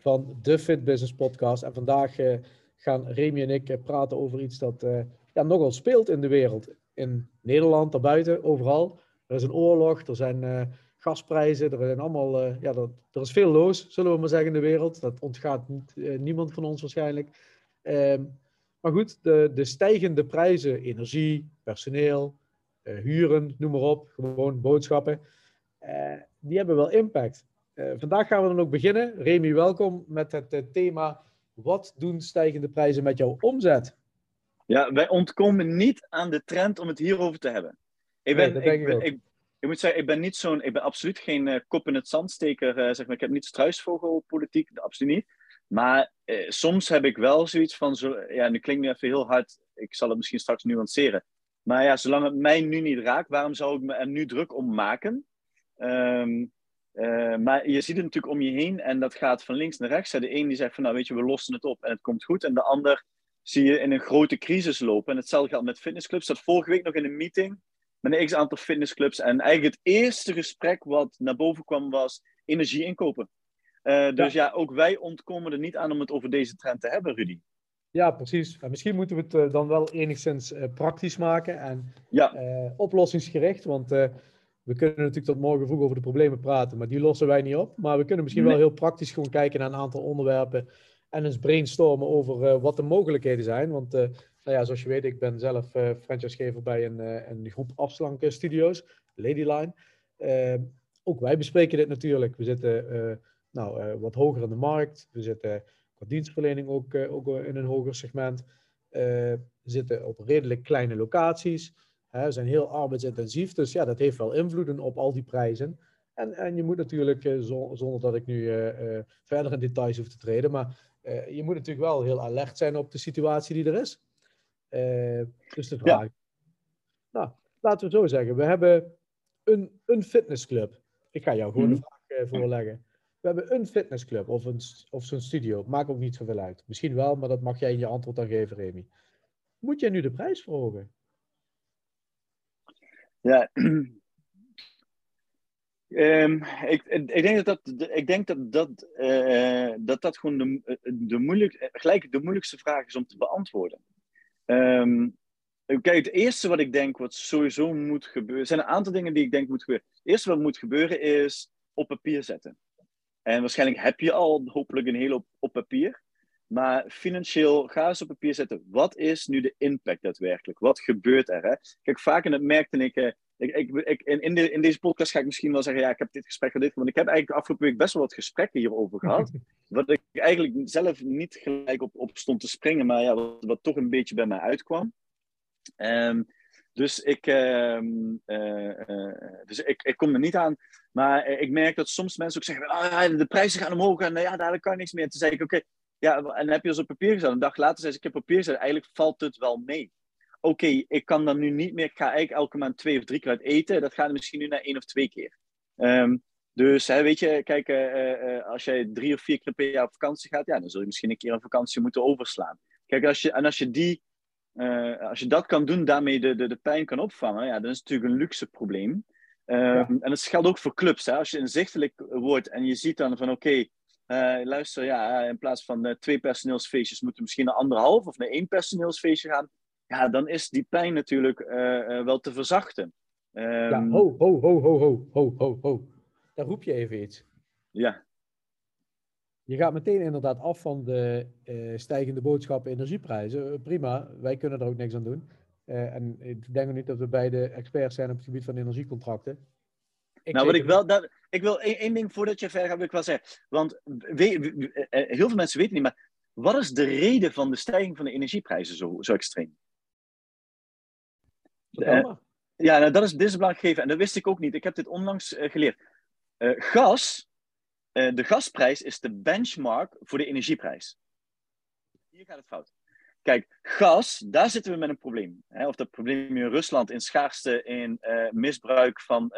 van de Fit Business Podcast. En vandaag uh, gaan Remy en ik uh, praten over iets dat uh, ja, nogal speelt in de wereld. In Nederland, daarbuiten, overal. Er is een oorlog, er zijn gasprijzen, er, zijn allemaal, ja, er, is veel los, zullen we maar zeggen, in de wereld. Dat ontgaat niet, niemand van ons waarschijnlijk. Ehm, maar goed, de, de stijgende prijzen, energie, personeel, huren, noem maar op, gewoon boodschappen die hebben wel impact. Uh, vandaag gaan we dan ook beginnen. Remy, welkom met het uh, thema: wat doen stijgende prijzen met jouw omzet? Ja, wij ontkomen niet aan de trend om het hierover te hebben. Ik ben, nee, ik, ik, ik, ik, moet zeggen, ik ben niet zo'n, ik ben absoluut geen uh, kop in het zandsteker. zeg maar, ik heb niet struisvogelpolitiek, absoluut niet. Maar soms heb ik wel zoiets van, zo, ja, nu klinkt nu even heel hard. Ik zal het misschien straks nuanceren. Maar ja, zolang het mij nu niet raakt, waarom zou ik me er nu druk om maken? Um, uh, maar je ziet het natuurlijk om je heen en dat gaat van links naar rechts. De een die zegt van nou weet je, we lossen het op en het komt goed. En de ander zie je in een grote crisis lopen. En hetzelfde geldt met fitnessclubs. Dat vorige week nog in een meeting met een x-aantal fitnessclubs. En eigenlijk het eerste gesprek wat naar boven kwam was energie inkopen. Uh, dus ja. ja. ook wij ontkomen er niet aan om het over deze trend te hebben, Rudy. Ja, precies. En misschien moeten we het uh, dan wel enigszins praktisch maken en ja. oplossingsgericht. Want we kunnen natuurlijk tot morgen vroeg over de problemen praten, maar die lossen wij niet op. Maar we kunnen misschien wel heel praktisch gewoon kijken naar een aantal onderwerpen en eens brainstormen over uh, wat de mogelijkheden zijn. Want uh, nou ja, zoals je weet, ik ben zelf uh, franchisegever bij een, een groep afslankstudio's, Ladyline. ook wij bespreken dit natuurlijk. We zitten nou, wat hoger in de markt. We zitten qua dienstverlening ook, ook in een hoger segment. we zitten op redelijk kleine locaties. Hè, zijn heel arbeidsintensief, dus ja, dat heeft wel invloeden op al die prijzen. En, en je moet natuurlijk, eh, zonder dat ik nu uh, uh, verder in details hoef te treden, maar je moet natuurlijk wel heel alert zijn op de situatie die er is. dus de vraag. Ja. Nou, laten we het zo zeggen. We hebben een, een fitnessclub. Ik ga jou gewoon mm -hmm. de vraag voorleggen. We hebben een fitnessclub of, een, of zo'n studio. Maakt ook niet zoveel uit. Misschien wel, maar dat mag jij in je antwoord dan geven, Remy. Moet jij nu de prijs verhogen? Ja, um, ik, ik, denk dat dat, ik denk dat, dat, uh, dat, dat gewoon de, de moeilijk, gelijk de moeilijkste vraag is om te beantwoorden. Um, kijk, het eerste wat ik denk wat sowieso moet gebeuren, zijn een aantal dingen die ik denk moet gebeuren. Het eerste wat moet gebeuren is op papier zetten. En waarschijnlijk heb je al hopelijk een hele op papier. Maar financieel, ga eens op papier zetten. Wat is nu de impact daadwerkelijk? Wat gebeurt er? Hè? Kijk, vaak, en dat merkte ik, ik, ik, ik in, de, in, deze podcast ga ik misschien wel zeggen, ja, ik heb dit gesprek gehad, want ik heb eigenlijk de afgelopen week best wel wat gesprekken hierover gehad. wat ik eigenlijk zelf niet gelijk op, op stond te springen, maar ja, wat, wat toch een beetje bij mij uitkwam. Um, dus ik, uh, uh, dus ik, ik kom er niet aan. Maar ik merk dat soms mensen ook zeggen: ah, de prijzen gaan omhoog en ja, daar kan niks meer. En toen zei ik: Oké, ja, en heb je dus op papier gezet. Een dag later zei ze, ik heb papier gezet. Eigenlijk valt het wel mee. Oké, ik kan dan nu niet meer. Ik ga eigenlijk elke maand twee of drie keer uit eten. Dat gaat misschien nu naar één of twee keer. Um, dus hè, weet je, kijk, uh, uh, als jij drie of vier keer per jaar op vakantie gaat, ja, dan zul je misschien een keer een vakantie moeten overslaan. Kijk, als je, en als je, die, uh, als je dat kan doen, daarmee de, de, de pijn kan opvangen, ja, dan is het natuurlijk een luxe probleem. Um, ja. En dat geldt ook voor clubs. Hè. Als je inzichtelijk wordt en je ziet dan van oké, okay, uh, luister, ja, in plaats van uh, twee personeelsfeestjes moeten we misschien naar anderhalf of naar één personeelsfeestje gaan. Ja, dan is die pijn natuurlijk uh, wel te verzachten. Um, ja, ho, ho, ho, ho, ho, ho, ho, ho. Daar roep je even iets. Ja. Je gaat meteen inderdaad af van de stijgende boodschappen energieprijzen. prima, wij kunnen er ook niks aan doen. en ik denk ook niet dat we beide experts zijn op het gebied van energiecontracten. Ik nou, wat ik wel, dat, ik wil één, ding voordat je verder gaat, wil ik wel zeggen. Want we, eh, heel veel mensen weten niet, maar wat is de reden van de stijging van de energieprijzen zo, zo extreem? Uh, ja, nou, dat is, dit is belangrijk gegeven. En dat wist ik ook niet. Ik heb dit onlangs uh, geleerd. gas, de gasprijs is de benchmark voor de energieprijs. hier gaat het fout. Kijk, gas, daar zitten we met een probleem. Of dat probleem in Rusland in schaarste, in uh, misbruik van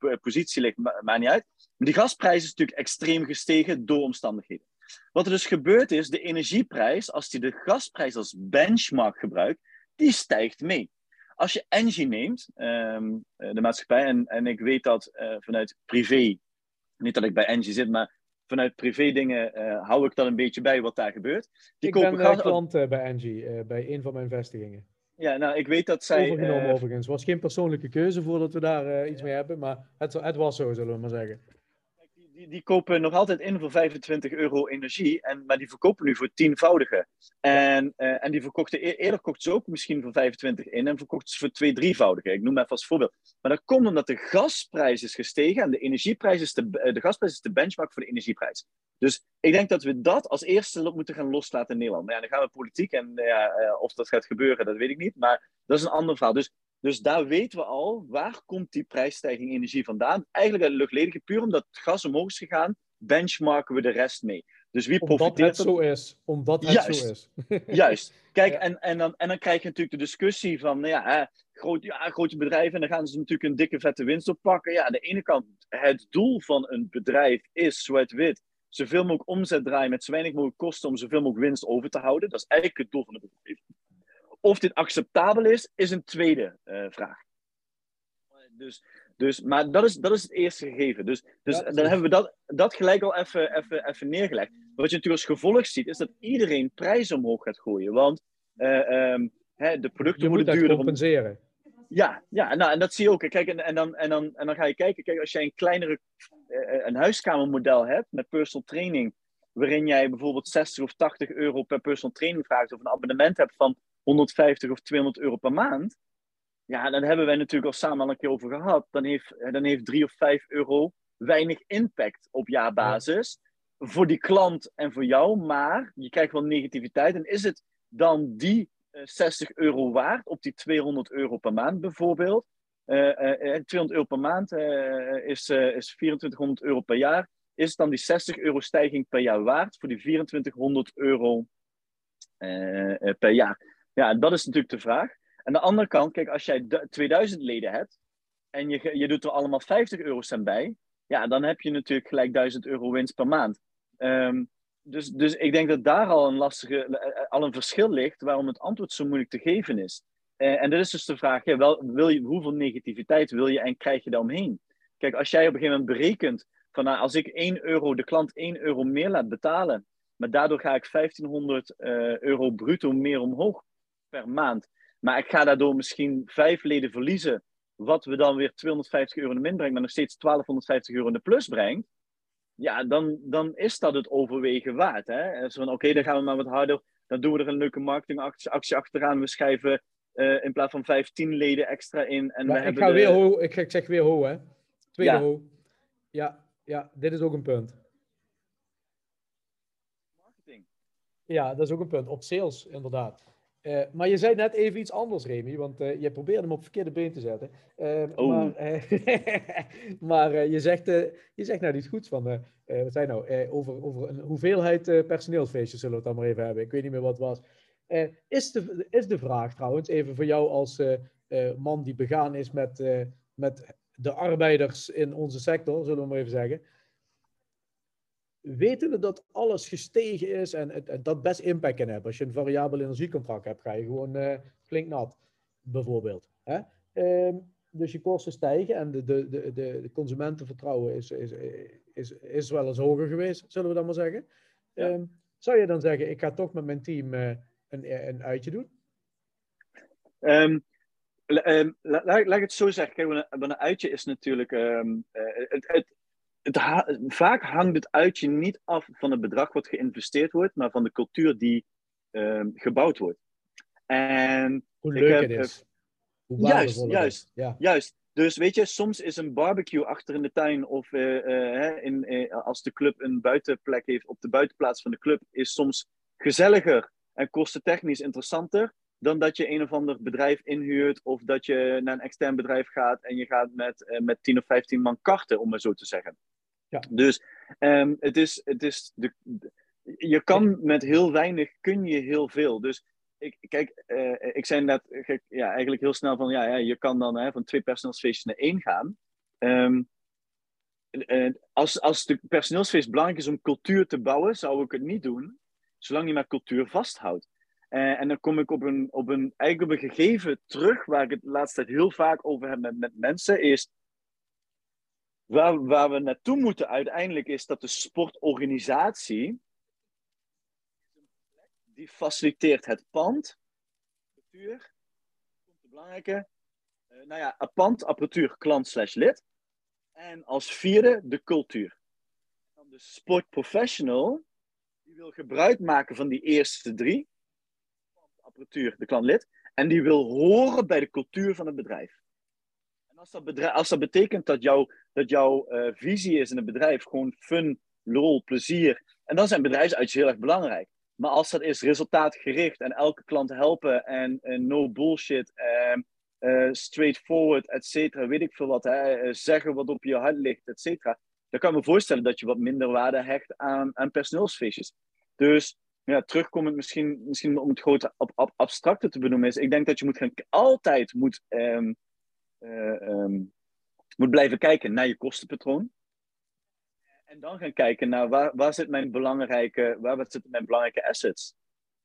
uh, positie ligt, ma maakt niet uit. Maar die gasprijs is natuurlijk extreem gestegen door omstandigheden. Wat er dus gebeurt is, de energieprijs, als die de gasprijs als benchmark gebruikt, die stijgt mee. Als je Engie neemt, um, de maatschappij, en, en ik weet dat vanuit privé, niet dat ik bij Engie zit, maar vanuit privé dingen uh, hou ik dan een beetje bij wat daar gebeurt. Die ik ben gas... klant uh, bij Engie, bij een van mijn vestigingen. Ja, nou, ik weet dat zij... Overgenomen overigens. Het was geen persoonlijke keuze voordat we daar iets mee hebben, maar het, het was zo, zullen we maar zeggen die, kopen nog altijd in voor 25 euro energie, en, maar die verkopen nu voor tienvoudige. En, uh, en die verkochten, e-, eerder kochten ze ook misschien voor 25 in en verkochten ze voor twee, drievoudige. Ik noem even als voorbeeld. Maar dat komt omdat de gasprijs is gestegen en de energieprijs is de, eh, de gasprijs is de benchmark voor de energieprijs. Dus ik denk dat we dat als eerste moeten gaan loslaten in Nederland. Maar ja, dan gaan we politiek en uh, of dat gaat gebeuren, dat weet ik niet. Maar dat is een ander verhaal. Dus dus daar weten we al, waar komt die prijsstijging energie vandaan? Eigenlijk uit de luchtledige, puur omdat het gas omhoog is gegaan, benchmarken we de rest mee. Dus wie omdat profiteert het zo is. Omdat het juist, zo is. juist. Kijk, en, en, dan, en dan krijg je natuurlijk de discussie van, nou ja, hè, groot, ja, grote bedrijven, en dan gaan ze natuurlijk een dikke vette winst oppakken. Ja, aan de ene kant, het doel van een bedrijf is, zwart-wit, zoveel mogelijk omzet draaien met zo weinig mogelijk kosten om zoveel mogelijk winst over te houden. Dat is eigenlijk het doel van het bedrijf. Of dit acceptabel is, is een tweede uh, vraag. Dus, dus, maar dat is, dat is het eerste gegeven. Dus, dus ja, dan hebben we dat, dat gelijk al even, even, even neergelegd. Wat je natuurlijk als gevolg ziet, is dat iedereen prijzen omhoog gaat gooien. Want uh, um, hè, de producten je moeten duurder. compenseren. Ja, ja nou, en dat zie je ook. Kijk, en, en, dan, en, dan, en dan ga je kijken, kijk, als jij een kleinere uh, een huiskamermodel hebt met personal training, waarin jij bijvoorbeeld 60 of 80 euro per personal training vraagt, of een abonnement hebt van 150 of 200 euro per maand. Ja, dan hebben wij natuurlijk al samen al een keer over gehad. Dan heeft, dan heeft 3 of 5 euro weinig impact op jaarbasis. Voor die klant en voor jou, maar je krijgt wel negativiteit. En is het dan die 60 euro waard op die 200 euro per maand bijvoorbeeld? Uh, uh, 200 euro per maand is, is 2400 euro per jaar. Is het dan die 60 euro stijging per jaar waard voor die 2400 euro per jaar? Ja, dat is natuurlijk de vraag. Aan de andere kant, kijk, als jij 2000 leden hebt en je, je doet er allemaal 50 eurocent bij, ja, dan heb je natuurlijk gelijk 1000 euro winst per maand. Um, dus, dus ik denk dat daar al een lastige, eh, al een verschil ligt waarom het antwoord zo moeilijk te geven is. En dat is dus de vraag, wel, wil je, hoeveel negativiteit wil je en krijg je daar omheen? Kijk, als jij op een gegeven moment berekent van nou, als ik 1 euro, de klant 1 euro meer laat betalen, maar daardoor ga ik 1500 uh, euro bruto meer omhoog per maand. Maar ik ga daardoor misschien vijf leden verliezen, wat we dan weer 250 euro in de min brengt, maar nog steeds 1250 euro in de plus brengt. Ja, dan, dan is dat het overwegen waard. Hè? Zo van, oké, okay, dan gaan we maar wat harder. Dan doen we er een leuke marketingactie achteraan. We schrijven uh, in plaats van 15 leden extra in. En we ik, hebben ga de... weer ho, ik, ik zeg weer ho, hè. Tweede Ja. ho. Ja, ja, dit is ook een punt. marketing. Ja, dat is ook een punt. Op sales, inderdaad. Eh, maar je zei net even iets anders, Remy, want eh, je probeerde hem op verkeerde been te zetten. Eh, Oh. Maar, maar je, zegt, je zegt nou iets goeds van, wat zei nou, over, over een hoeveelheid personeelsfeestjes zullen we het dan maar even hebben. Ik weet niet meer wat het was. Is, de, is de vraag trouwens, even voor jou als man die begaan is met, met de arbeiders in onze sector, zullen we maar even zeggen. Weten we dat alles gestegen is en dat best impact kan hebben? Als je een variabel energiecontract hebt, ga je gewoon eh flink nat, bijvoorbeeld. Hè? Ehm, dus je kosten stijgen en de, de, de, de, consumentenvertrouwen is, is, is, is wel eens hoger geweest, zullen we dan maar zeggen. Ja. Ehm, zou je dan zeggen, ik ga toch met mijn team eh, een, een uitje doen? Ehm, la- la- laat, laat ik het zo zeggen. Kijk, een, uitje is natuurlijk. eh, het, het, het ha- vaak hangt het uitje niet af van het bedrag wat geïnvesteerd wordt, maar van de cultuur die ehm, gebouwd wordt. En Hoe leuk heb, het is. Hoe juist, het is. juist. Ja. Juist. Dus weet je, soms is een barbecue achter in de tuin of eh, eh, in, eh, als de club een buitenplek heeft op de buitenplaats van de club, is soms gezelliger en kostentechnisch interessanter dan dat je een of ander bedrijf inhuurt of dat je naar een extern bedrijf gaat en je gaat met, met 10 of 15 man karten, om maar zo te zeggen. Ja. Dus ehm, het is, het is de, je kan met heel weinig, kun je heel veel. Dus ik, kijk, uh, ik zei net ja, eigenlijk heel snel van, ja, ja je kan dan hè, van twee personeelsfeestjes naar één gaan. Um, uh, als, als de personeelsfeest belangrijk is om cultuur te bouwen, zou ik het niet doen, zolang je maar cultuur vasthoudt. Uh, en dan kom ik op een, op een, eigenlijk op een gegeven terug, waar ik het de laatste tijd heel vaak over heb met, met mensen, is waar, waar we naartoe moeten uiteindelijk is dat de sportorganisatie die faciliteert het pand, apparatuur, komt de belangrijke, uh, nou ja, pand, apparatuur, klant slash lid. En als vierde de cultuur. Dan de sportprofessional, die wil gebruik maken van die eerste drie, apparatuur, de klant lid, en die wil horen bij de cultuur van het bedrijf. Als dat, bedrijf, als betekent dat, jou, dat jouw uh, visie is in het bedrijf gewoon fun, lol, plezier, en dan zijn bedrijfsuitjes heel erg belangrijk. Maar als dat is resultaatgericht en elke klant helpen en, no bullshit, uh, straightforward, et cetera, weet ik veel wat, hè, eh, zeggen wat op je hart ligt, et cetera, dan kan ik me voorstellen dat je wat minder waarde hecht aan, aan personeelsfeestjes. Dus ja, terugkomend misschien, misschien om het grote ab, ab, abstracte te benoemen is, ik denk dat je moet gaan, altijd moet, uh, um, moet blijven kijken naar je kostenpatroon. En dan gaan kijken naar waar, waar zit mijn belangrijke, waar zitten mijn belangrijke assets.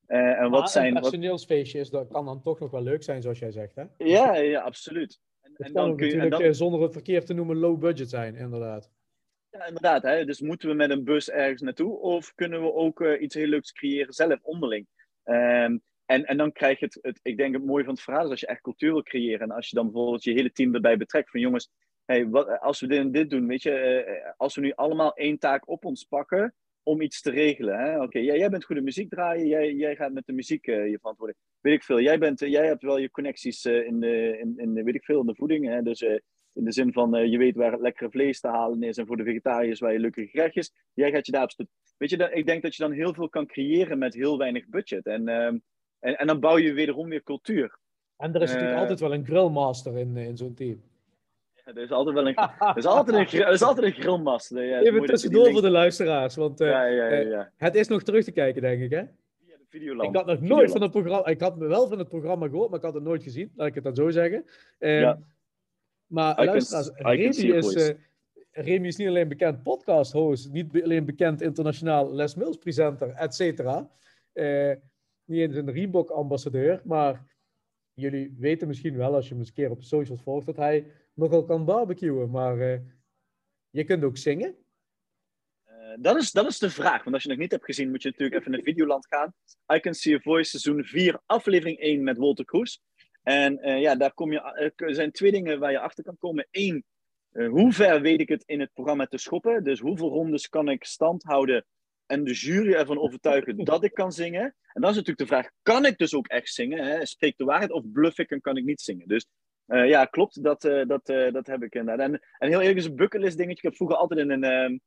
Uh, en wat zijn, een personeelsfeestje dat kan dan toch nog wel leuk zijn, zoals jij zegt, hè? Ja, ja absoluut. En, en dan kun je, en dan... Eh, zonder het verkeerd te noemen low budget zijn, inderdaad. Ja, inderdaad. Hè? Dus moeten we met een bus ergens naartoe of kunnen we ook uh, iets heel leuks creëren zelf onderling? Um, en, en dan krijg je het, het, ik denk het mooie van het verhaal is als je echt cultuur wil creëren en als je dan bijvoorbeeld je hele team erbij betrekt van jongens, hey, wat, als we dit en dit doen, weet je, uh, als we nu allemaal één taak op ons pakken om iets te regelen. Oké, jij, jij bent goede muziek draaien, jij, jij gaat met de muziek uh, je verantwoording. Weet ik veel, jij, bent, jij hebt wel je connecties in, de, in, in, weet ik veel, in de voeding. Hè? Dus in de zin van, je weet waar het lekkere vlees te halen is en voor de vegetariërs waar je leuke gerechtjes. Jij gaat je daar op Weet je, ik denk dat je dan heel veel kan creëren met heel weinig budget. En, ehm, en, en dan bouw je wederom weer cultuur. En er is natuurlijk altijd wel een grillmaster in, in zo'n team. Er is altijd wel een, er is altijd een, er is altijd een grillmast. Ja, Even tussendoor voor de luisteraars, want ja, ja, het is nog terug te kijken, denk ik, hè? Videoland. Ik had nog nooit van het programma, ik had wel van het programma gehoord, maar ik had het nooit gezien, laat ik het dan zo zeggen. Uh, maar I luisteraars, Remy is, uh, Remy is niet alleen bekend podcast-host, niet alleen bekend internationaal Les Mills presenter, et cetera. Niet eens een Reebok-ambassadeur, maar jullie weten misschien wel, als je hem eens een keer op socials volgt, dat hij nogal kan barbecuen. Maar uh, je kunt ook zingen. Uh, dat, is, dat is de vraag. Want als je nog niet hebt gezien, moet je natuurlijk even naar Videoland gaan. I Can See a Voice, seizoen 4, aflevering 1 met Walter Kroes. En uh, ja, daar kom je, er zijn twee dingen waar je achter kan komen. Eén, hoe ver weet ik het in het programma te schoppen? Dus hoeveel rondes kan ik stand houden en de jury ervan overtuigen dat ik kan zingen. En dan is natuurlijk de vraag, kan ik dus ook echt zingen? Hè? Spreek de waarheid of bluff ik en kan ik niet zingen? Dus uh, ja, klopt, dat, uh, dat, uh, dat heb ik inderdaad. En, en heel eerlijk is een bucketlist dingetje. Ik heb vroeger altijd in een, ehm,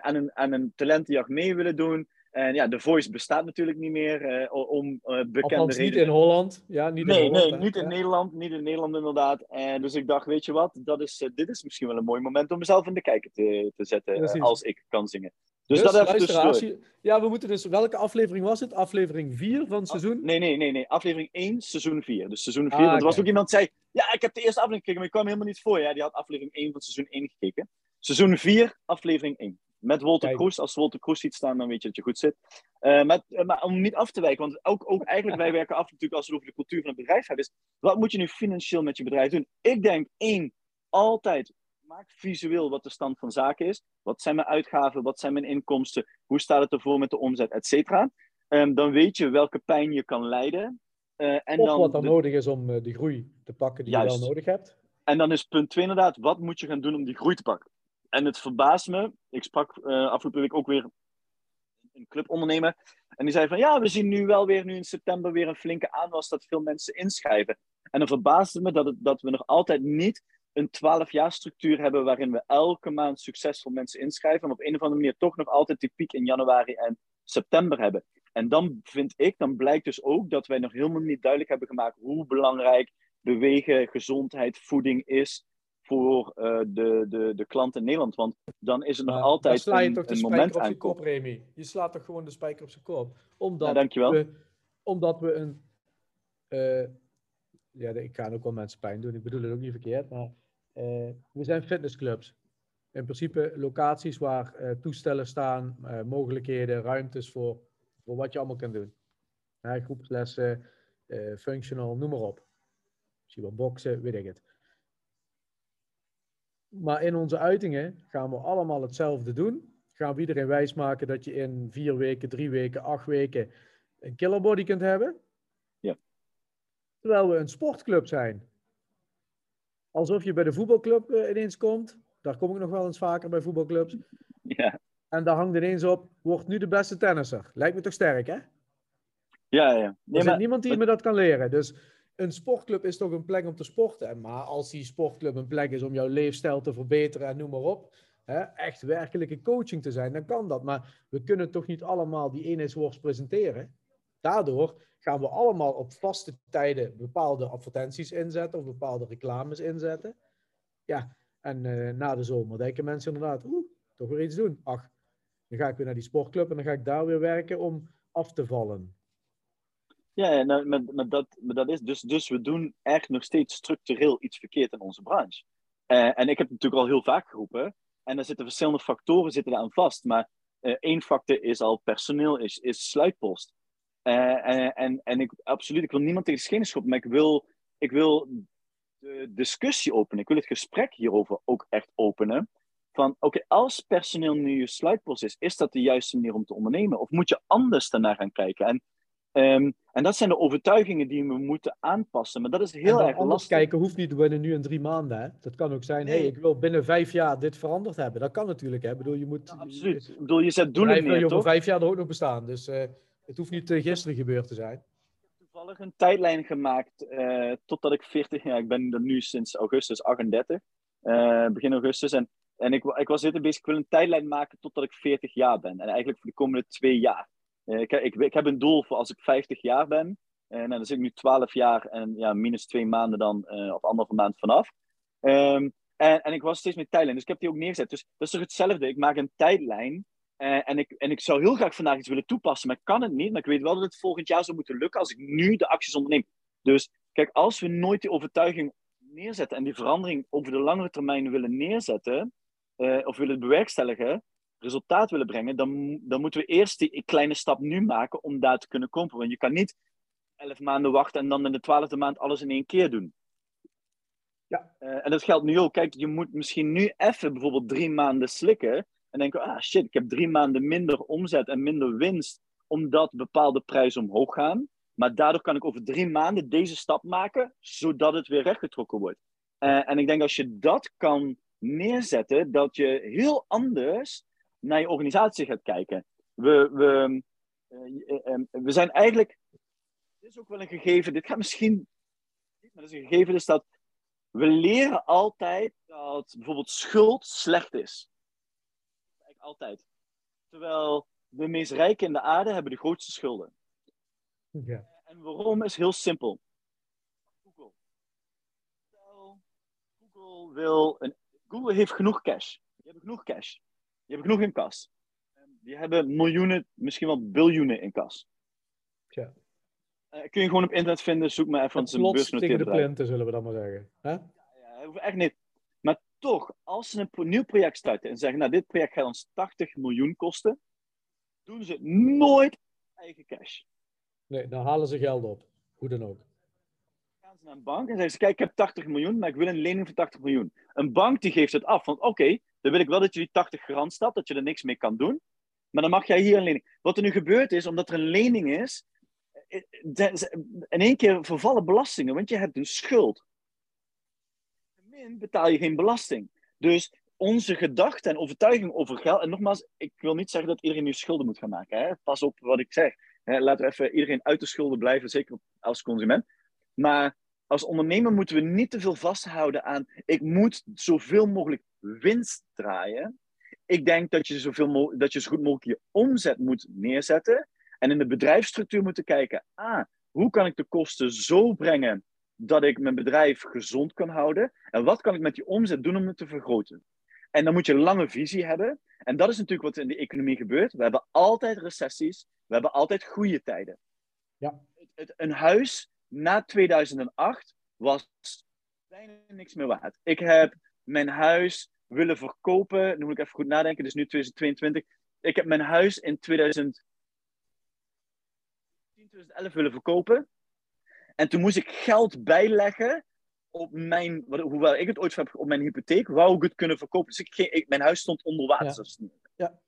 aan, een, aan een talentenjacht mee willen doen. En ja, The Voice bestaat natuurlijk niet meer om bekende Althans, niet in Holland. Ja, niet nee, in Holland, nee, niet in Nederland. Niet in Nederland inderdaad. En dus ik dacht, weet je wat, dat is, dit is misschien wel een mooi moment om mezelf in de kijker te, te zetten als ik kan zingen. Dus, dus dat even Ja, we moeten dus... Welke aflevering was het? Aflevering 4 van het seizoen? nee, nee, nee, nee. Aflevering 1, seizoen 4. Dus seizoen 4. Ah, want er was ook iemand die zei... Ja, ik heb de eerste aflevering gekeken, maar ik kwam helemaal niet voor. Ja, die had aflevering 1 van seizoen 1 gekeken. Seizoen 4, aflevering 1. Met Walter Kroes. Als Walter Kroes ziet staan, dan weet je dat je goed zit. Uh, met, uh, maar om niet af te wijken, want ook, ook eigenlijk, wij werken af natuurlijk als we over de cultuur van het bedrijf hebben, is wat moet je nu financieel met je bedrijf doen? Ik denk, één, altijd maak visueel wat de stand van zaken is. Wat zijn mijn uitgaven? Wat zijn mijn inkomsten? Hoe staat het ervoor met de omzet, et cetera? Um, dan weet je welke pijn je kan leiden. Uh, en of dan wat er nodig is om uh, die groei te pakken die Juist. je wel nodig hebt. En dan is punt 2 inderdaad, wat moet je gaan doen om die groei te pakken? En het verbaast me, ik sprak uh, afgelopen week ook weer een clubondernemer. En die zei van, ja, we zien nu wel weer nu in september weer een flinke aanwas dat veel mensen inschrijven. En dan verbaasde me dat, het, dat we nog altijd niet een 12 jaar structuur hebben waarin we elke maand succesvol mensen inschrijven. En op een of andere manier toch nog altijd die piek in januari en september hebben. En dan vind ik, dan blijkt dus ook dat wij nog helemaal niet duidelijk hebben gemaakt hoe belangrijk bewegen, gezondheid, voeding is voor uh, de, de, de klant in Nederland. Want dan is er nog altijd sla je een, toch de een spijker moment op zijn kop, Remy. Je slaat toch gewoon de spijker op zijn kop. Omdat, Ja, dankjewel. We, omdat we een... eh, ja, ik ga ook wel mensen pijn doen. Ik bedoel het ook niet verkeerd. Maar eh, we zijn fitnessclubs. In principe locaties waar eh, toestellen staan, eh, mogelijkheden, ruimtes voor, voor wat je allemaal kan doen. Groepslessen, eh, functional, noem maar op. Misschien wel boksen, weet ik het. Maar in onze uitingen gaan we allemaal hetzelfde doen. Gaan we iedereen wijsmaken dat je in vier weken, drie weken, acht weken een killer body kunt hebben. Ja. Terwijl we een sportclub zijn. Alsof je bij de voetbalclub eh, ineens komt. Daar kom ik nog wel eens vaker bij voetbalclubs. Ja, En daar hangt ineens op, wordt nu de beste tennisser. Lijkt me toch sterk, hè? ja, ja. Er maar, niemand die me dat kan leren. Dus een sportclub is toch een plek om te sporten. Maar als die sportclub een plek is om jouw leefstijl te verbeteren en noem maar op. Hè, echt werkelijke coaching te zijn, dan kan dat. Maar we kunnen toch niet allemaal die eenheidsworst presenteren. Daardoor gaan we allemaal op vaste tijden bepaalde advertenties inzetten of bepaalde reclames inzetten. Ja, en eh, na de zomer denken mensen inderdaad, oeh, toch weer iets doen. Ach, dan ga ik weer naar die sportclub en dan ga ik daar weer werken om af te vallen. ja, nou, maar, dat, dat is dus, dus we doen echt nog steeds structureel iets verkeerd in onze branche. Eh, en ik heb het natuurlijk al heel vaak geroepen. En er zitten verschillende factoren zitten daar aan vast. Maar eh, één factor is al personeel, is, is sluitpost. Eh, en, en, en ik, absoluut, ik wil niemand tegen de schenen schoppen, maar ik wil, ik wil de discussie openen. Ik wil het gesprek hierover ook echt openen. Van, oké, als personeel nu je sluitpost is, is dat de juiste manier om te ondernemen? Of moet je anders daarnaar gaan kijken? En, ehm, en dat zijn de overtuigingen die we moeten aanpassen. Maar dat is En heel erg anders lastig. kijken hoeft niet binnen nu in drie maanden. Hè? Dat kan ook zijn, Nee. hey, ik wil binnen vijf jaar dit veranderd hebben. Dat kan natuurlijk. Hè? Ik bedoel, je moet, Ja, absoluut. Ik bedoel, je zet doelen wil je neer, over vijf jaar er ook nog bestaan. Dus eh, het hoeft niet eh, gisteren gebeurd te zijn. toevallig een tijdlijn gemaakt eh, totdat ik 40 jaar, ik ben er nu sinds augustus 38, eh, begin augustus. En, en ik, ik was dit bezig, ik wil een tijdlijn maken totdat ik 40 jaar ben. En eigenlijk voor de komende twee jaar. Ik, ik, ik heb een doel voor als ik 50 jaar ben. En nou, dan zit ik nu 12 jaar en ja, minus twee maanden dan, of anderhalve maand vanaf. Ehm, en, en ik was steeds met tijdlijn, dus ik heb die ook neergezet. Dus dat is toch hetzelfde. Ik maak een tijdlijn eh, en, ik, en ik zou heel graag vandaag iets willen toepassen, maar ik kan het niet. Maar ik weet wel dat het volgend jaar zou moeten lukken als ik nu de acties onderneem. Dus kijk, als we nooit die overtuiging neerzetten en die verandering over de langere termijn willen neerzetten, eh, of willen bewerkstelligen, resultaat willen brengen, dan, dan moeten we eerst die kleine stap nu maken om daar te kunnen komen. Want je kan niet elf maanden wachten en dan in de twaalfde maand alles in één keer doen. Ja. Eh, en dat geldt nu ook. Kijk, je moet misschien nu even bijvoorbeeld drie maanden slikken en denken, ah shit, ik heb drie maanden minder omzet en minder winst, omdat bepaalde prijzen omhoog gaan. Maar daardoor kan ik over drie maanden deze stap maken, zodat het weer rechtgetrokken wordt. Eh, en ik denk als je dat kan neerzetten, dat je heel anders naar je organisatie gaat kijken. We, we, eh, eh, we zijn eigenlijk, dit is ook wel een gegeven, dit gaat misschien, maar dat is een gegeven, dat we leren altijd dat bijvoorbeeld schuld slecht is. Altijd. Terwijl de meest rijken in de aarde hebben de grootste schulden. Ja. En waarom is heel simpel. Google. Google, wil een, Google heeft genoeg cash. Die hebben genoeg cash. Die hebben genoeg in kas. Die hebben miljoenen, misschien wel biljoenen in kas. Tja. Eh, kun je gewoon op internet vinden, zoek maar even, een plots tegen beursgenoteerd de bedrijf. plinten, zullen we dan maar zeggen. Hè? Ja, hoeft echt niet. Toch, als ze een nieuw project starten en zeggen, nou, dit project gaat ons 80 miljoen kosten, doen ze nooit eigen cash. Nee, dan halen ze geld op. Hoe dan ook. gaan ze naar een bank en zeggen ze, kijk, ik heb 80 miljoen, maar ik wil een lening van 80 miljoen. Een bank die geeft het af, van oké, dan wil ik wel dat je die 80 garant staat, dat je er niks mee kan doen, maar dan mag jij hier een lening. Wat er nu gebeurt is, omdat er een lening is, eh, eh, in één keer vervallen belastingen, want je hebt een schuld. Betaal je geen belasting. Dus onze gedachten en overtuiging over geld, en nogmaals, ik wil niet zeggen dat iedereen nu schulden moet gaan maken. Hè? Pas op wat ik zeg. Laten we even iedereen uit de schulden blijven, zeker als consument. Maar als ondernemer moeten we niet te veel vasthouden aan ik moet zoveel mogelijk winst draaien. Ik denk dat je, zoveel dat je zo goed mogelijk je omzet moet neerzetten. En in de bedrijfsstructuur moeten kijken, ah, hoe kan ik de kosten zo brengen dat ik mijn bedrijf gezond kan houden? En wat kan ik met die omzet doen om het te vergroten? En dan moet je een lange visie hebben. En dat is natuurlijk wat in de economie gebeurt. We hebben altijd recessies. We hebben altijd goede tijden. Ja. een huis na 2008 was bijna niks meer waard. Ik heb mijn huis willen verkopen. Nu moet ik even goed nadenken. Dus nu 2022. Ik heb mijn huis in 2010, 2011 willen verkopen. En toen moest ik geld bijleggen op mijn, hoewel ik het ooit heb op mijn hypotheek, wou ik het kunnen verkopen. Dus ik, ik mijn huis stond onder water. Ja. ja.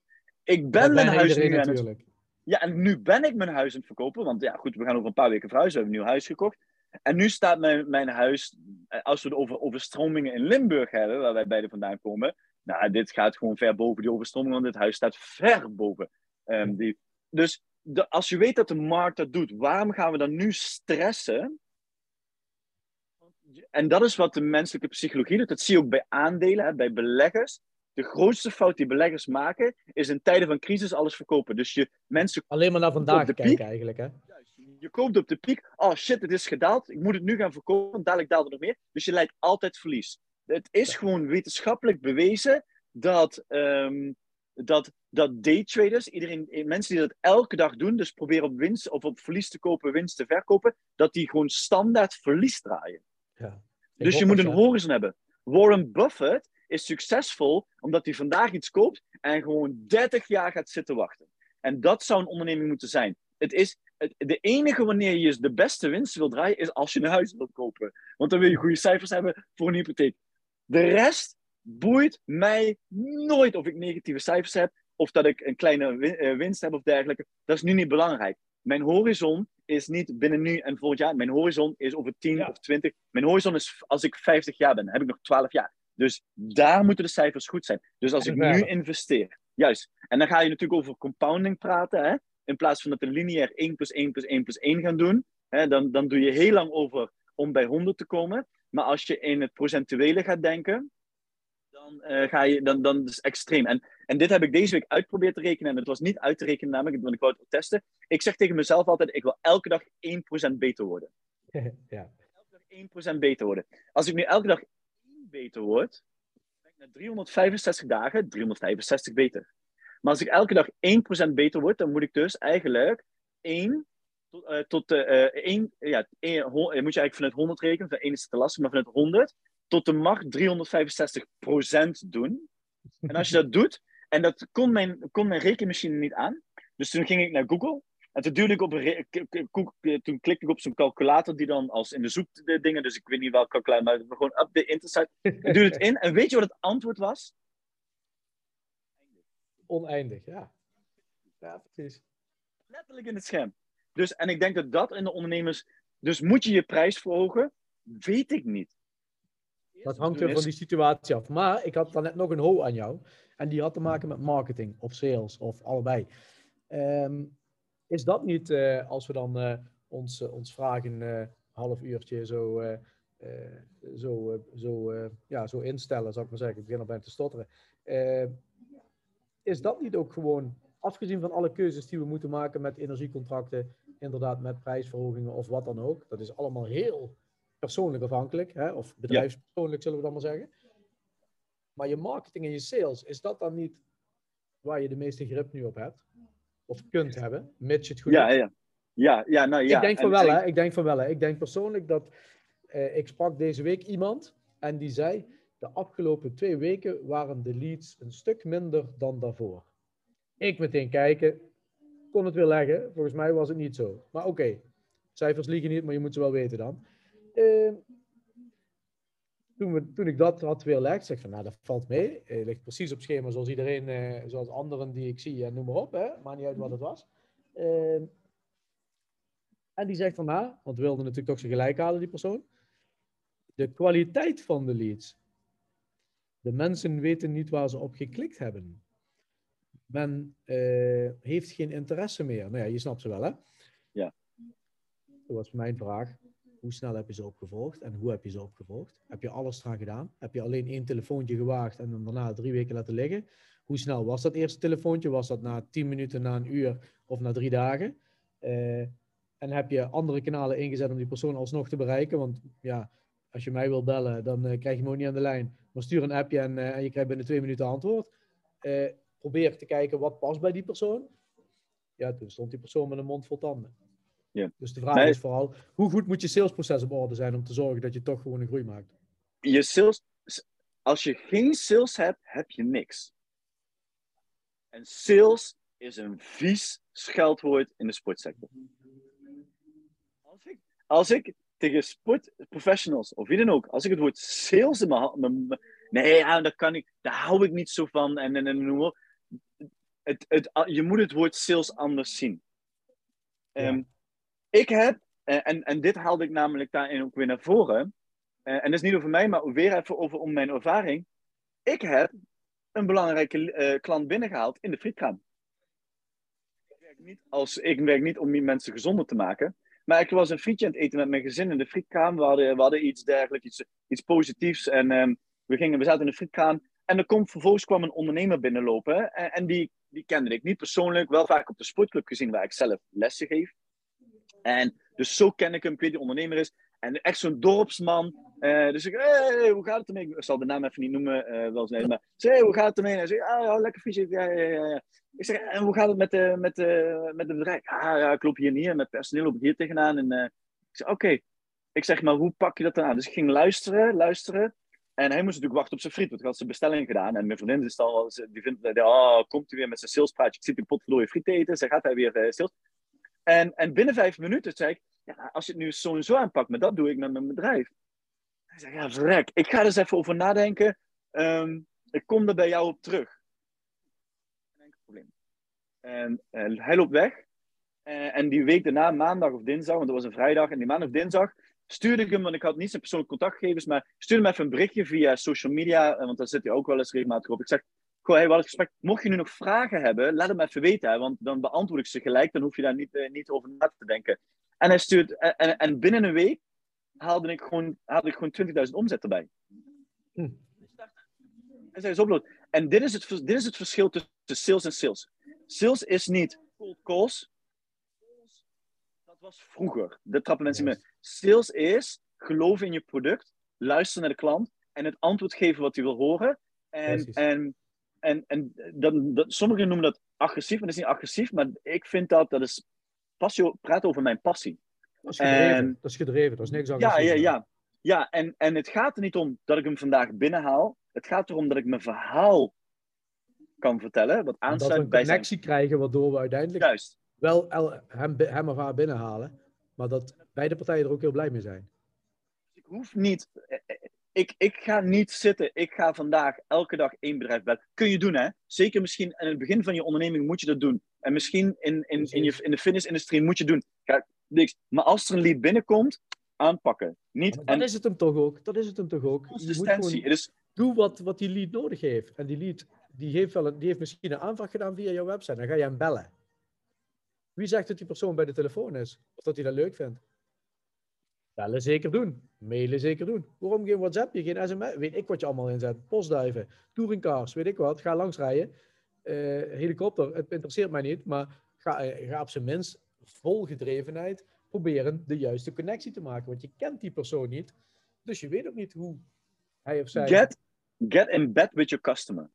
Ik ben mijn huis nu aan het... Ja, en nu ben ik mijn huis aan het verkopen. Want ja, goed, we gaan over een paar weken verhuizen. We hebben een nieuw huis gekocht. En nu staat mijn, mijn huis, eh, als we het over overstromingen in Limburg hebben, waar wij beide vandaan komen. Nou, dit gaat gewoon ver boven die overstroming, want dit huis staat ver boven. Um, die, dus de, als je weet dat de markt dat doet, waarom gaan we dan nu stressen? En dat is wat de menselijke psychologie doet. Dat zie je ook bij aandelen, hè, bij beleggers. De grootste fout die beleggers maken, is in tijden van crisis alles verkopen. Dus je mensen. Alleen maar naar vandaag kijken, eigenlijk. Hè? Je koopt op de piek. Oh shit, het is gedaald. Ik moet het nu gaan verkopen, want dadelijk daalt er nog meer. Dus je leidt altijd verlies. Het is gewoon wetenschappelijk bewezen dat, um, dat, dat daytraders, iedereen, mensen die dat elke dag doen, dus proberen op winst of op verlies te kopen, winst te verkopen, dat die gewoon standaard verlies draaien. Ja. Dus je moet een horizon hebben. Warren Buffett is succesvol omdat hij vandaag iets koopt en gewoon 30 jaar gaat zitten wachten. En dat zou een onderneming moeten zijn. Het is de enige wanneer je de beste winst wil draaien, is als je een huis wilt kopen. Want dan wil je goede cijfers hebben voor een hypotheek. De rest boeit mij nooit of ik negatieve cijfers heb, of dat ik een kleine eh, winst heb of dergelijke. Dat is nu niet belangrijk. Mijn horizon is niet binnen nu en volgend jaar. Mijn horizon is over 10 of 20. Mijn horizon is als ik 50 jaar ben, heb ik nog 12 jaar. Dus daar moeten de cijfers goed zijn. Dus als ik nu investeer, juist. En dan ga je natuurlijk over compounding praten. Hè? In plaats van dat we lineair 1 plus 1 plus 1 plus 1 gaan doen. Hè? Dan, dan doe je heel lang over om bij 100 te komen. Maar als je in het procentuele gaat denken, dan, uh, ga je, dan, dan is het extreem. En, en dit heb ik deze week uitgeprobeerd te rekenen. En het was niet uit te rekenen namelijk, want ik wou het testen. Ik zeg tegen mezelf altijd, ik wil elke dag 1% beter worden. ja. Elke dag 1% beter worden. Als ik nu elke dag 1 beter word, ben ik na 365 dagen 365 beter. Maar als ik elke dag 1% beter word, dan moet ik dus eigenlijk 1 tot, uh, tot uh, 1, ja, 1, moet je eigenlijk vanuit 100 rekenen, van 1 is te lastig, maar vanuit 100 tot de macht 365% doen. En als je dat doet, en dat kon mijn, kon mijn rekenmachine niet aan, dus toen ging ik naar Google. En toen, duwde ik op een toen klikte ik op zo'n calculator die dan als in de zoekdingen, dus ik weet niet welke calculator, maar gewoon op de internet. Ik duwde het in en weet je wat het antwoord was? Oneindig, ja. Ja, precies. Letterlijk in het scherm. Dus, en ik denk dat dat in de ondernemers. Dus moet je je prijs verhogen? Weet ik niet. Dat hangt weer van die situatie af. Maar ik had dan net nog een ho aan jou. En die had te maken met marketing of sales of allebei. Ehm, is dat niet, uh, als we dan uh, ons, uh, ons vragen een half uurtje zo, zo, zo, ja, zo instellen, zou ik maar zeggen. Ik begin al bijna te stotteren. is dat niet ook gewoon, afgezien van alle keuzes die we moeten maken met energiecontracten, inderdaad met prijsverhogingen of wat dan ook. Dat is allemaal heel persoonlijk afhankelijk, hè, of bedrijfspersoonlijk zullen we dan maar zeggen. Maar je marketing en je sales, is dat dan niet waar je de meeste grip nu op hebt? Of kunt hebben, mits je het goed ja, Ja, ja, ja, nou ja. Ik denk van wel, hè. Ik denk van wel, hè. Ik denk persoonlijk dat... Uh, ik sprak deze week iemand en die zei... De afgelopen twee weken waren de leads een stuk minder dan daarvoor. Ik meteen kijken, kon het weer leggen. Volgens mij was het niet zo. Maar oké, cijfers liegen niet, maar je moet ze wel weten dan. Uh, toen, we, toen ik dat had weerlegd, zeg ik van, nou, dat valt mee. Het ligt precies op schema zoals iedereen, uh, zoals anderen die ik zie, en noem maar op. Hè? Maakt niet uit wat het was. Uh, en die zegt van, nou, want we wilden natuurlijk toch zijn gelijk halen, die persoon. De kwaliteit van de leads. De mensen weten niet waar ze op geklikt hebben. Men uh, heeft geen interesse meer. Nou ja, je snapt ze wel, hè? Ja. Dat was mijn vraag. Hoe snel heb je ze opgevolgd en hoe heb je ze opgevolgd? Heb je alles eraan gedaan? Heb je alleen één telefoontje gewaagd en dan daarna drie weken laten liggen? Hoe snel was dat eerste telefoontje? Was dat na tien minuten, na een uur of na drie dagen? Uh, En heb je andere kanalen ingezet om die persoon alsnog te bereiken. Want ja, als je mij wil bellen, dan uh, krijg je me ook niet aan de lijn. Maar stuur een appje en, uh, en je krijgt binnen twee minuten antwoord. Probeer te kijken wat past bij die persoon. Ja, toen stond die persoon met een mond vol tanden. Ja. Dus de vraag is vooral, hoe goed moet je salesproces op orde zijn om te zorgen dat je toch gewoon een groei maakt? Je sales, als je geen sales hebt, heb je niks. En sales is een vies scheldwoord in de sportsector. Als ik, als ik tegen sportprofessionals of wie dan ook, als ik het woord sales in mijn Nee, ja, dat kan ik, daar hou ik niet zo van. En, en, en, het, het, je moet het woord sales anders zien. Ehm, ik heb, en, en dit haalde ik namelijk daarin ook weer naar voren. Uh, en dat is niet over mij, maar weer even over om mijn ervaring. Ik heb een belangrijke uh, klant binnengehaald in de frietkraam. Ik werk, niet als, ik werk niet om die mensen gezonder te maken. Maar ik was een frietje aan het eten met mijn gezin in de frietkraam. We hadden, we hadden iets dergelijks, iets, iets positiefs. En um, we, gingen, we zaten in de frietkraam. En er komt, vervolgens kwam een ondernemer binnenlopen. En, en, die, die kende ik niet persoonlijk. Wel vaak op de sportclub gezien waar ik zelf lessen geef. En dus zo ken ik hem. Ik weet die ondernemer is. En echt zo'n dorpsman. Uh, dus ik, hey, hoe gaat het ermee? Ik zal de naam even niet noemen, uh, wel zijn, maar zeg, hoe gaat het ermee? En hij zegt, ah, ja, lekker visje. Ja, ja, ja. Ik zeg, en hoe gaat het met, de, met, de, met het bedrijf? Ah, ja, ik loop hier niet, met personeel loop ik hier tegenaan. En ik zeg, oké. Ik zeg, maar hoe pak je dat dan aan? Dus ik ging luisteren, luisteren. En hij moest natuurlijk wachten op zijn friet, want hij had zijn bestelling gedaan. En mijn vriendin is al, die vindt, oh, komt hij weer met zijn salespraatje. Ik zit die pot je friet eten. Ze gaat hij weer sales. En, en binnen vijf minuten zei ik, ja, als je het nu zo en zo aanpakt, maar dat doe ik met mijn bedrijf. Hij zei, ja, vrek, ik ga er eens even over nadenken. Um, ik kom er bij jou op terug. Geen probleem. En uh, hij loopt weg. Uh, en die week daarna, maandag of dinsdag, want dat was een vrijdag, en die maandag of dinsdag, stuurde ik hem, want ik had niet zijn persoonlijke contactgegevens, maar stuurde hem even een berichtje via social media, eh, want daar zit hij ook wel eens regelmatig op. Ik zeg, goh, hey, wat gesprek. Mocht je nu nog vragen hebben, laat hem even weten, hè, want dan beantwoord ik ze gelijk, dan hoef je daar niet, niet over na te denken. En, hij stuurt, en, en binnen een week haalde ik gewoon, haalde ik gewoon 20.000 omzet erbij. Hm. En zei upload. En dit is, het, dit is het verschil tussen sales en sales. Sales is niet cold calls. Dat was vroeger. Dat trappen mensen yes. mee. Sales is geloven in je product, luisteren naar de klant en het antwoord geven wat hij wil horen. En, en, en, en dan, dat, sommigen noemen dat agressief, maar dat is niet agressief, maar ik vind dat, dat is passie, praat over mijn passie. Dat is gedreven, en, dat is, gedreven, dat is niks anders. Ja, ja, ja. ja en, en het gaat er niet om dat ik hem vandaag binnenhaal. Het gaat erom dat ik mijn verhaal kan vertellen. Wat aansluit dat we een connectie krijgen, waardoor we uiteindelijk Juist. wel hem, hem of haar binnenhalen. Maar dat beide partijen er ook heel blij mee zijn. Ik hoef niet... Ik, ik ga niet zitten. Ik ga vandaag elke dag één bedrijf bellen. Kun je doen, hè? Zeker misschien in het begin van je onderneming moet je dat doen. En misschien in, in, in, je, in de fitnessindustrie moet je doen. Ga, niks. Maar als er een lead binnenkomt, aanpakken. Niet, dat en... is het hem toch ook. Dat is het hem toch ook. Consistentie. Dus... Doe wat, wat die lead nodig heeft. En die lead die heeft, wel een, die heeft misschien een aanvraag gedaan via jouw website. Dan ga je hem bellen. Wie zegt dat die persoon bij de telefoon is? Of dat hij dat leuk vindt? Bellen zeker doen. Mailen zeker doen. Waarom geen WhatsApp? Geen sms? Weet ik wat je allemaal inzet. Postduiven, touringcars, weet ik wat. Ga langsrijden. Uh, helikopter, het interesseert mij niet. Maar ga, eh, ga op zijn minst vol gedrevenheid proberen de juiste connectie te maken. Want je kent die persoon niet. Dus je weet ook niet hoe hij of zij... Get, get in bed with your customer.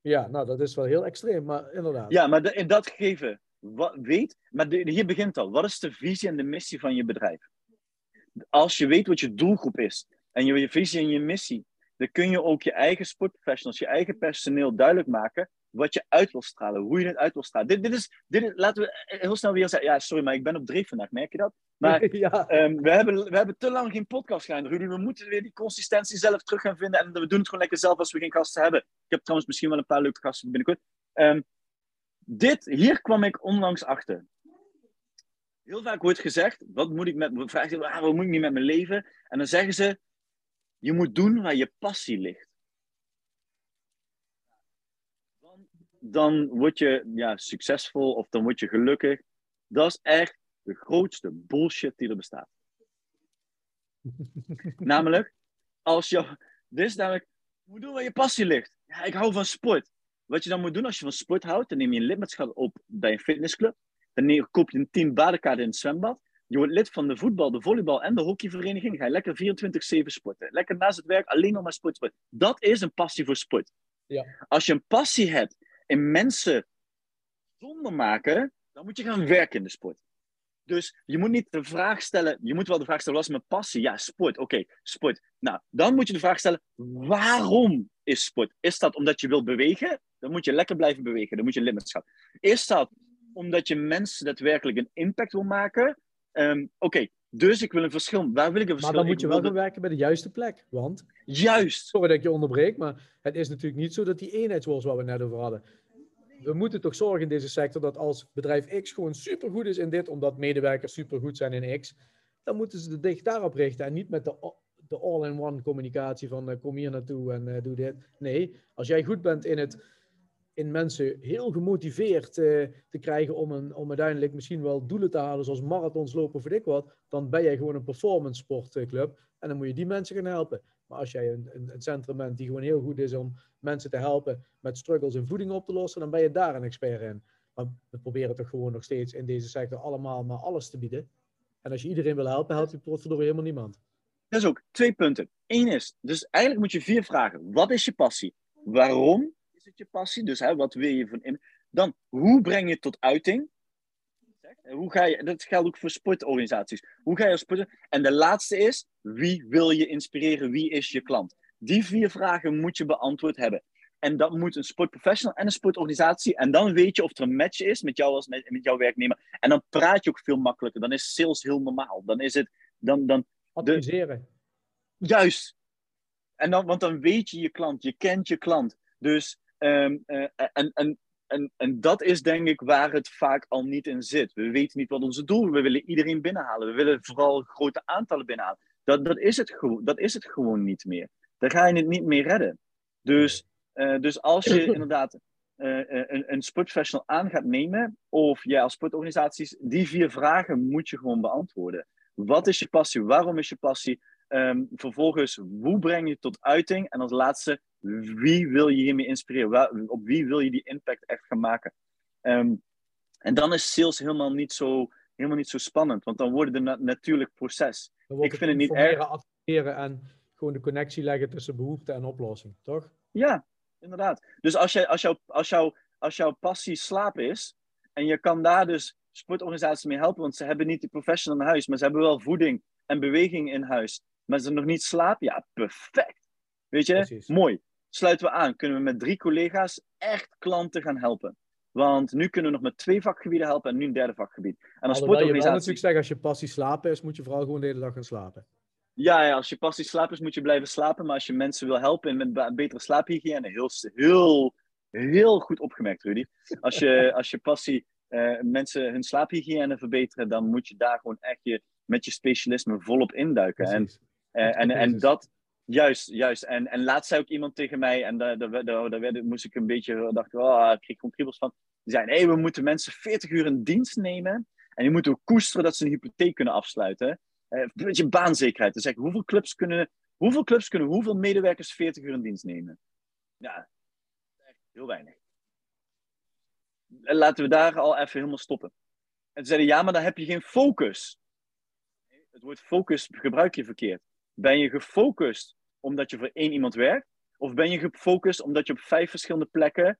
Ja, nou dat is wel heel extreem, maar inderdaad. Ja, maar in dat gegeven, wat, weet, maar hier begint al. Wat is de visie en de missie van je bedrijf? Als je weet wat je doelgroep is en je, je visie en je missie, dan kun je ook je eigen sportprofessionals, je eigen personeel duidelijk maken wat je uit wil stralen, hoe je het uit wil stralen. Dit, dit, is, dit is, laten we heel snel weer zeggen, ja, sorry, maar ik ben op dreef vandaag, merk je dat? Maar ja. um, we, hebben, we hebben te lang geen podcast gedaan, Rudy. We moeten weer die consistentie zelf terug gaan vinden en we doen het gewoon lekker zelf als we geen gasten hebben. Ik heb trouwens misschien wel een paar leuke gasten binnenkort. Um, dit, hier kwam ik onlangs achter. Heel vaak wordt gezegd, wat moet ik met, vraag je, ah, wat moet ik niet met mijn leven? En dan zeggen ze, je moet doen waar je passie ligt. dan word je ja, succesvol of dan word je gelukkig. Dat is echt de grootste bullshit die er bestaat. namelijk, als je. Dit is namelijk. Je moet doen waar je passie ligt. Ja, ik hou van sport. Wat je dan moet doen als je van sport houdt, dan neem je een lidmaatschap op bij een fitnessclub. Dan koop je een team badenkaarten in het zwembad. Je wordt lid van de voetbal, de volleybal en de hockeyvereniging. Ga je lekker 24-7 sporten. Lekker naast het werk alleen nog maar sport, Dat is een passie voor sport. Ja. Als je een passie hebt in mensen zonder maken, dan moet je gaan werken in de sport. Dus je moet niet de vraag stellen, je moet wel de vraag stellen, wat is mijn passie? Ja, sport, oké, sport. Nou, dan moet je de vraag stellen, waarom is sport? Is dat omdat je wilt bewegen? Dan moet je lekker blijven bewegen, dan moet je lidmaatschap. Is dat omdat je mensen daadwerkelijk een impact wil maken? Ehm, oké, dus ik wil een verschil. Waar wil ik een verschil? Maar dan moet je wel gaan werken bij de juiste plek. Want. Juist. Sorry dat ik je onderbreek, maar het is natuurlijk niet zo dat die eenheidsworst waar we net over hadden. We moeten toch zorgen in deze sector dat als bedrijf X gewoon supergoed is in dit, omdat medewerkers supergoed zijn in X, dan moeten ze de dicht daarop richten en niet met de, de all-in-one communicatie van uh, kom hier naartoe en uh, doe dit. Nee, als jij goed bent in het in mensen heel gemotiveerd uh, te krijgen om, een, om uiteindelijk misschien wel doelen te halen, zoals marathons lopen weet ik wat, dan ben jij gewoon een performance sportclub en dan moet je die mensen gaan helpen. Maar als jij een, een, een, centrum bent die gewoon heel goed is om mensen te helpen met struggles in voeding op te lossen, dan ben je daar een expert in. Maar we proberen toch gewoon nog steeds in deze sector allemaal maar alles te bieden. En als je iedereen wil helpen, help je potverdorie helemaal niemand. Dat is ook twee punten. Eén is, dus eigenlijk moet je vier vragen. Wat is je passie? Waarom het je passie? Dus hè, wat wil je van in? Dan, hoe breng je het tot uiting? Hoe ga je, dat geldt ook voor sportorganisaties. Hoe ga je sporten? En de laatste is, wie wil je inspireren? Wie is je klant? Die vier vragen moet je beantwoord hebben. En dat moet een sportprofessional en een sportorganisatie. En dan weet je of er een match is met jou als met, met jouw werknemer. En dan praat je ook veel makkelijker. Dan is sales heel normaal. Dan is het. Dan, dan, Adviseren. juist. En dan, want dan weet je je klant, je kent je klant. Dus Um, en, en, en, en dat is denk ik waar het vaak al niet in zit. We weten niet wat onze doel is. We willen iedereen binnenhalen. We willen vooral grote aantallen binnenhalen. Dat, dat, is, het dat is het gewoon niet meer. Daar ga je het niet meer redden. Dus, uh, dus als je inderdaad uh, een, een sportprofessional aan gaat nemen, of jij als sportorganisaties, die vier vragen moet je gewoon beantwoorden. Wat is je passie? Waarom is je passie? Um, vervolgens, hoe breng je het tot uiting? En als laatste, wie wil je hiermee inspireren? op wie wil je die impact echt gaan maken? Um, en dan is sales helemaal niet zo, helemaal niet zo spannend, want dan wordt het een natuurlijk proces. Ik vind het niet erg. Adviseren en gewoon de connectie leggen tussen behoefte en oplossing, toch? Ja, inderdaad. Dus als, jij, als, jouw, als, jouw, als jouw passie slaap is, en je kan daar dus sportorganisaties mee helpen, want ze hebben niet de professional in huis, maar ze hebben wel voeding en beweging in huis maar ze nog niet slapen, ja, perfect. Weet je, mooi. Sluiten we aan, kunnen we met drie collega's echt klanten gaan helpen. Want nu kunnen we nog met twee vakgebieden helpen en nu een derde vakgebied. En als sportorganisatie... Je natuurlijk zeggen, als je passie slapen is, moet je vooral gewoon de hele dag gaan slapen. Ja, ja, als je passie slapen is, moet je blijven slapen. Maar als je mensen wil helpen met betere slaaphygiëne, heel, heel, heel goed opgemerkt, Rudy. Als je, als je passie uh, mensen hun slaaphygiëne verbeteren, dan moet je daar gewoon echt je, met je specialisme volop induiken. En uh, en, en dat, juist, juist. En, en laatst zei ook iemand tegen mij, en daar, daar, daar, daar moest ik een beetje, dacht oh, ik kreeg gewoon van. Die zeiden, hey, we moeten mensen 40 uur in dienst nemen. En die moeten ook koesteren dat ze een hypotheek kunnen afsluiten. Uh, een beetje baanzekerheid. Dus zeg, hoeveel clubs kunnen, hoeveel clubs kunnen hoeveel medewerkers 40 uur in dienst nemen? Ja, heel weinig. En laten we daar al even helemaal stoppen. En ze zeiden, ja, maar dan heb je geen focus. Het woord focus gebruik je verkeerd. Ben je gefocust omdat je voor één iemand werkt? Of ben je gefocust omdat je op vijf verschillende plekken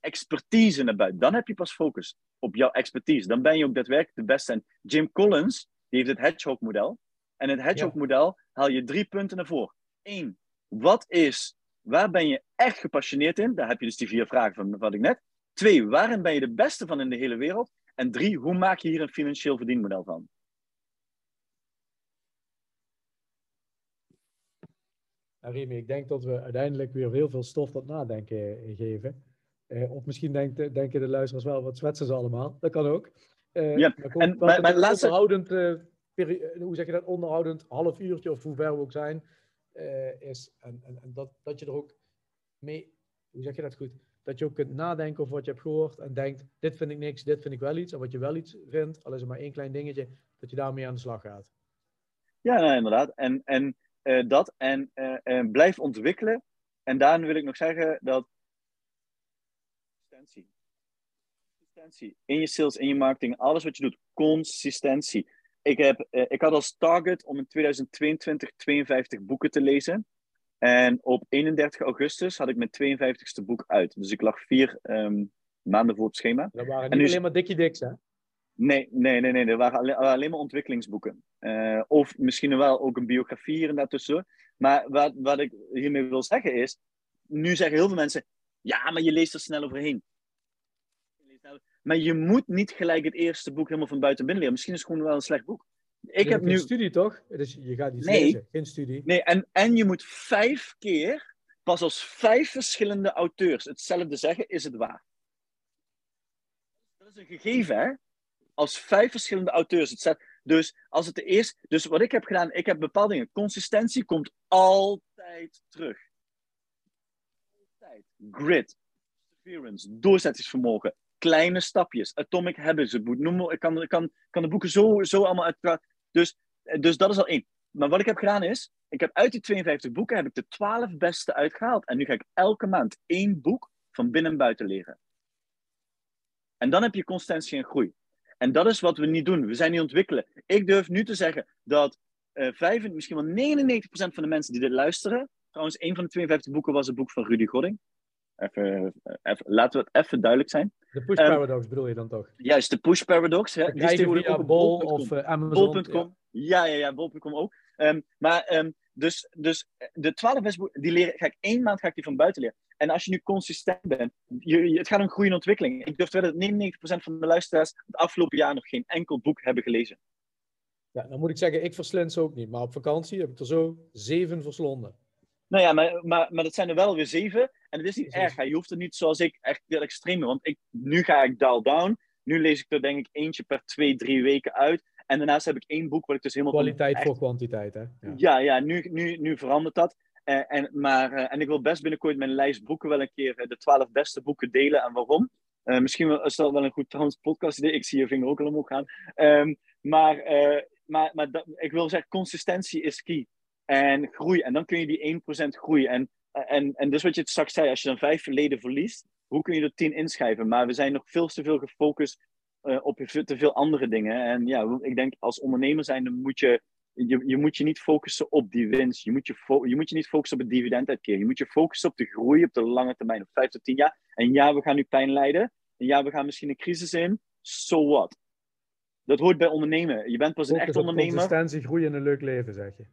expertise naar buiten? Dan heb je pas focus op jouw expertise. Dan ben je ook daadwerkelijk de beste. En Jim Collins die heeft het Hedgehog-model. En het Hedgehog-model haal je drie punten naar voren. Eén, wat is, waar ben je echt gepassioneerd in? Daar heb je dus die vier vragen van wat ik net. Twee, waarin ben je de beste van in de hele wereld? En drie, hoe maak je hier een financieel verdienmodel van? Nou, Remy, ik denk dat we uiteindelijk weer heel veel stof tot nadenken eh, geven. Uh, of misschien denkt, denken de luisteraars wel, wat zwetsen ze allemaal? Dat kan ook. Uh, ja, en mijn, mijn laatste... Onderhoudend, hoe zeg je dat, onderhoudend half uurtje of hoe ver we ook zijn, is. En, en, en, dat, dat je er ook mee, hoe zeg je dat goed? Dat je ook kunt nadenken over wat je hebt gehoord en denkt, dit vind ik niks, dit vind ik wel iets. En wat je wel iets vindt, al is het maar één klein dingetje, dat je daarmee aan de slag gaat. Ja, nou, inderdaad. En, en uh, dat en uh, blijf ontwikkelen. En daarin wil ik nog zeggen dat consistentie. Consistentie in je sales, in je marketing, alles wat je doet, consistentie. ik, heb, ik had als target om in 2022 52 boeken te lezen. En op 31 augustus had ik mijn 52ste boek uit. Dus ik lag vier um, maanden voor het schema. Dat waren niet alleen maar dikkie diks, hè? Nee, nee, nee, nee. Dat waren alleen, alleen maar ontwikkelingsboeken. Uh, of misschien wel ook een biografie hier en daartussen. Maar wat, wat ik hiermee wil zeggen is... Nu zeggen heel veel mensen... Ja, maar je leest er snel overheen. Maar je moet niet gelijk het eerste boek helemaal van buiten binnen leren. Misschien is het gewoon wel een slecht boek. Ik heb nu... studie toch? Dus je gaat niet nee, lezen, geen studie. Nee, en, en je moet vijf keer, pas als vijf verschillende auteurs hetzelfde zeggen, is het waar. Dat is een gegeven, hè? Als vijf verschillende auteurs het zeggen. Dus als het de eerste. Dus wat ik heb gedaan, ik heb bepaalde dingen. Consistentie komt altijd terug. Altijd. Grit. Perseverance. Doorzettingsvermogen. Kleine stapjes. Atomic Habits. Noem, ik kan, ik kan, kan de boeken zo, zo allemaal uit. Dus, dus dat is al één. Maar wat ik heb gedaan is, ik heb uit die 52 boeken heb ik de 12 beste uitgehaald. En nu ga ik elke maand één boek van binnen en buiten leren. En dan heb je constantie en groei. En dat is wat we niet doen. We zijn niet ontwikkelen. Ik durf nu te zeggen dat uh, 5, misschien wel 99% van de mensen die dit luisteren. Trouwens, een van de 52 boeken was het boek van Rudy Godding. Even, eh, even, laten we het even duidelijk zijn. De push ehm, paradox bedoel je dan toch? Juist, de push paradox. Hè? Die ook Bol of uh, Amazon. Bol.com. Ja. ja, ja, Bol.com ook. Um, maar um, dus, dus de 12 beste die leren, ga ik één maand ga ik die van buiten leren. En als je nu consistent bent, je, je, het gaat om groeiende ontwikkeling. Ik durf te wedden dat 99% van de luisteraars het afgelopen jaar nog geen enkel boek hebben gelezen. Ja, dan moet ik zeggen, ik verslind ze ook niet. Maar op vakantie heb ik er zo zeven verslonden. Nou ja, maar, maar, maar dat zijn er wel weer zeven. En het is niet erg. Hè. Je hoeft er niet zoals ik echt heel extreem Want ik, nu ga ik dial down. Nu lees ik er denk ik eentje per twee, drie weken uit. En daarnaast heb ik één boek wat ik dus helemaal... Kwaliteit voor kwantiteit, hè? Ja, ja, ja nu, nu, nu verandert dat. Uh, en, maar, uh, en ik wil best binnenkort mijn lijst boeken wel een keer uh, de twaalf beste boeken delen. En waarom? misschien is dat wel een goed trouwens podcast idee. Ik zie je vinger ook al omhoog gaan. Um, maar maar, maar ik wil zeggen, consistentie is key. En groei. En dan kun je die 1% groei. En, en, en dus wat je straks zei, als je dan vijf leden verliest, hoe kun je er tien inschrijven? Maar we zijn nog veel te veel gefocust op te veel andere dingen. En ja, ik denk als ondernemer zijn, dan moet je, je, je moet je niet focussen op die winst. Je moet je, je moet je niet focussen op het dividend uitkeren. Je moet je focussen op de groei op de lange termijn, op vijf tot tien jaar. En ja, we gaan nu pijn lijden. En ja, we gaan misschien een crisis in. So what? Dat hoort bij ondernemen. Je bent pas een echt ondernemer. Consistentie, groei en een leuk leven, zeg je.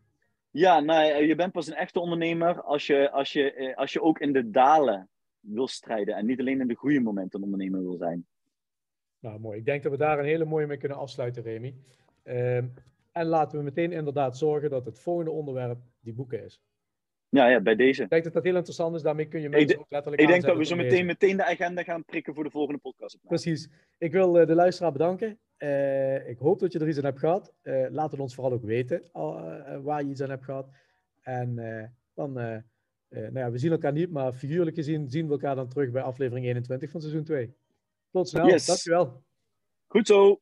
Ja, nou, je bent pas een echte ondernemer als je, als, je, eh, als je ook in de dalen wil strijden en niet alleen in de goede momenten een ondernemer wil zijn. Nou, mooi. Ik denk dat we daar een hele mooie mee kunnen afsluiten, Remy. Ehm, en laten we meteen inderdaad zorgen dat het volgende onderwerp die boeken is. Ja, ja, bij deze. Ik denk dat dat heel interessant is. Daarmee kun je mensen ook letterlijk Ik denk dat we zo meteen, meteen de agenda gaan prikken voor de volgende podcast. Precies. Ik wil uh, de luisteraar bedanken. Uh, ik hoop dat je er iets aan hebt gehad. Uh, laat het ons vooral ook weten waar je iets aan hebt gehad. En dan, nou ja, we zien elkaar niet, maar figuurlijk gezien zien we elkaar dan terug bij aflevering 21 van seizoen 2. Tot snel. Yes. Dankjewel. Goed zo.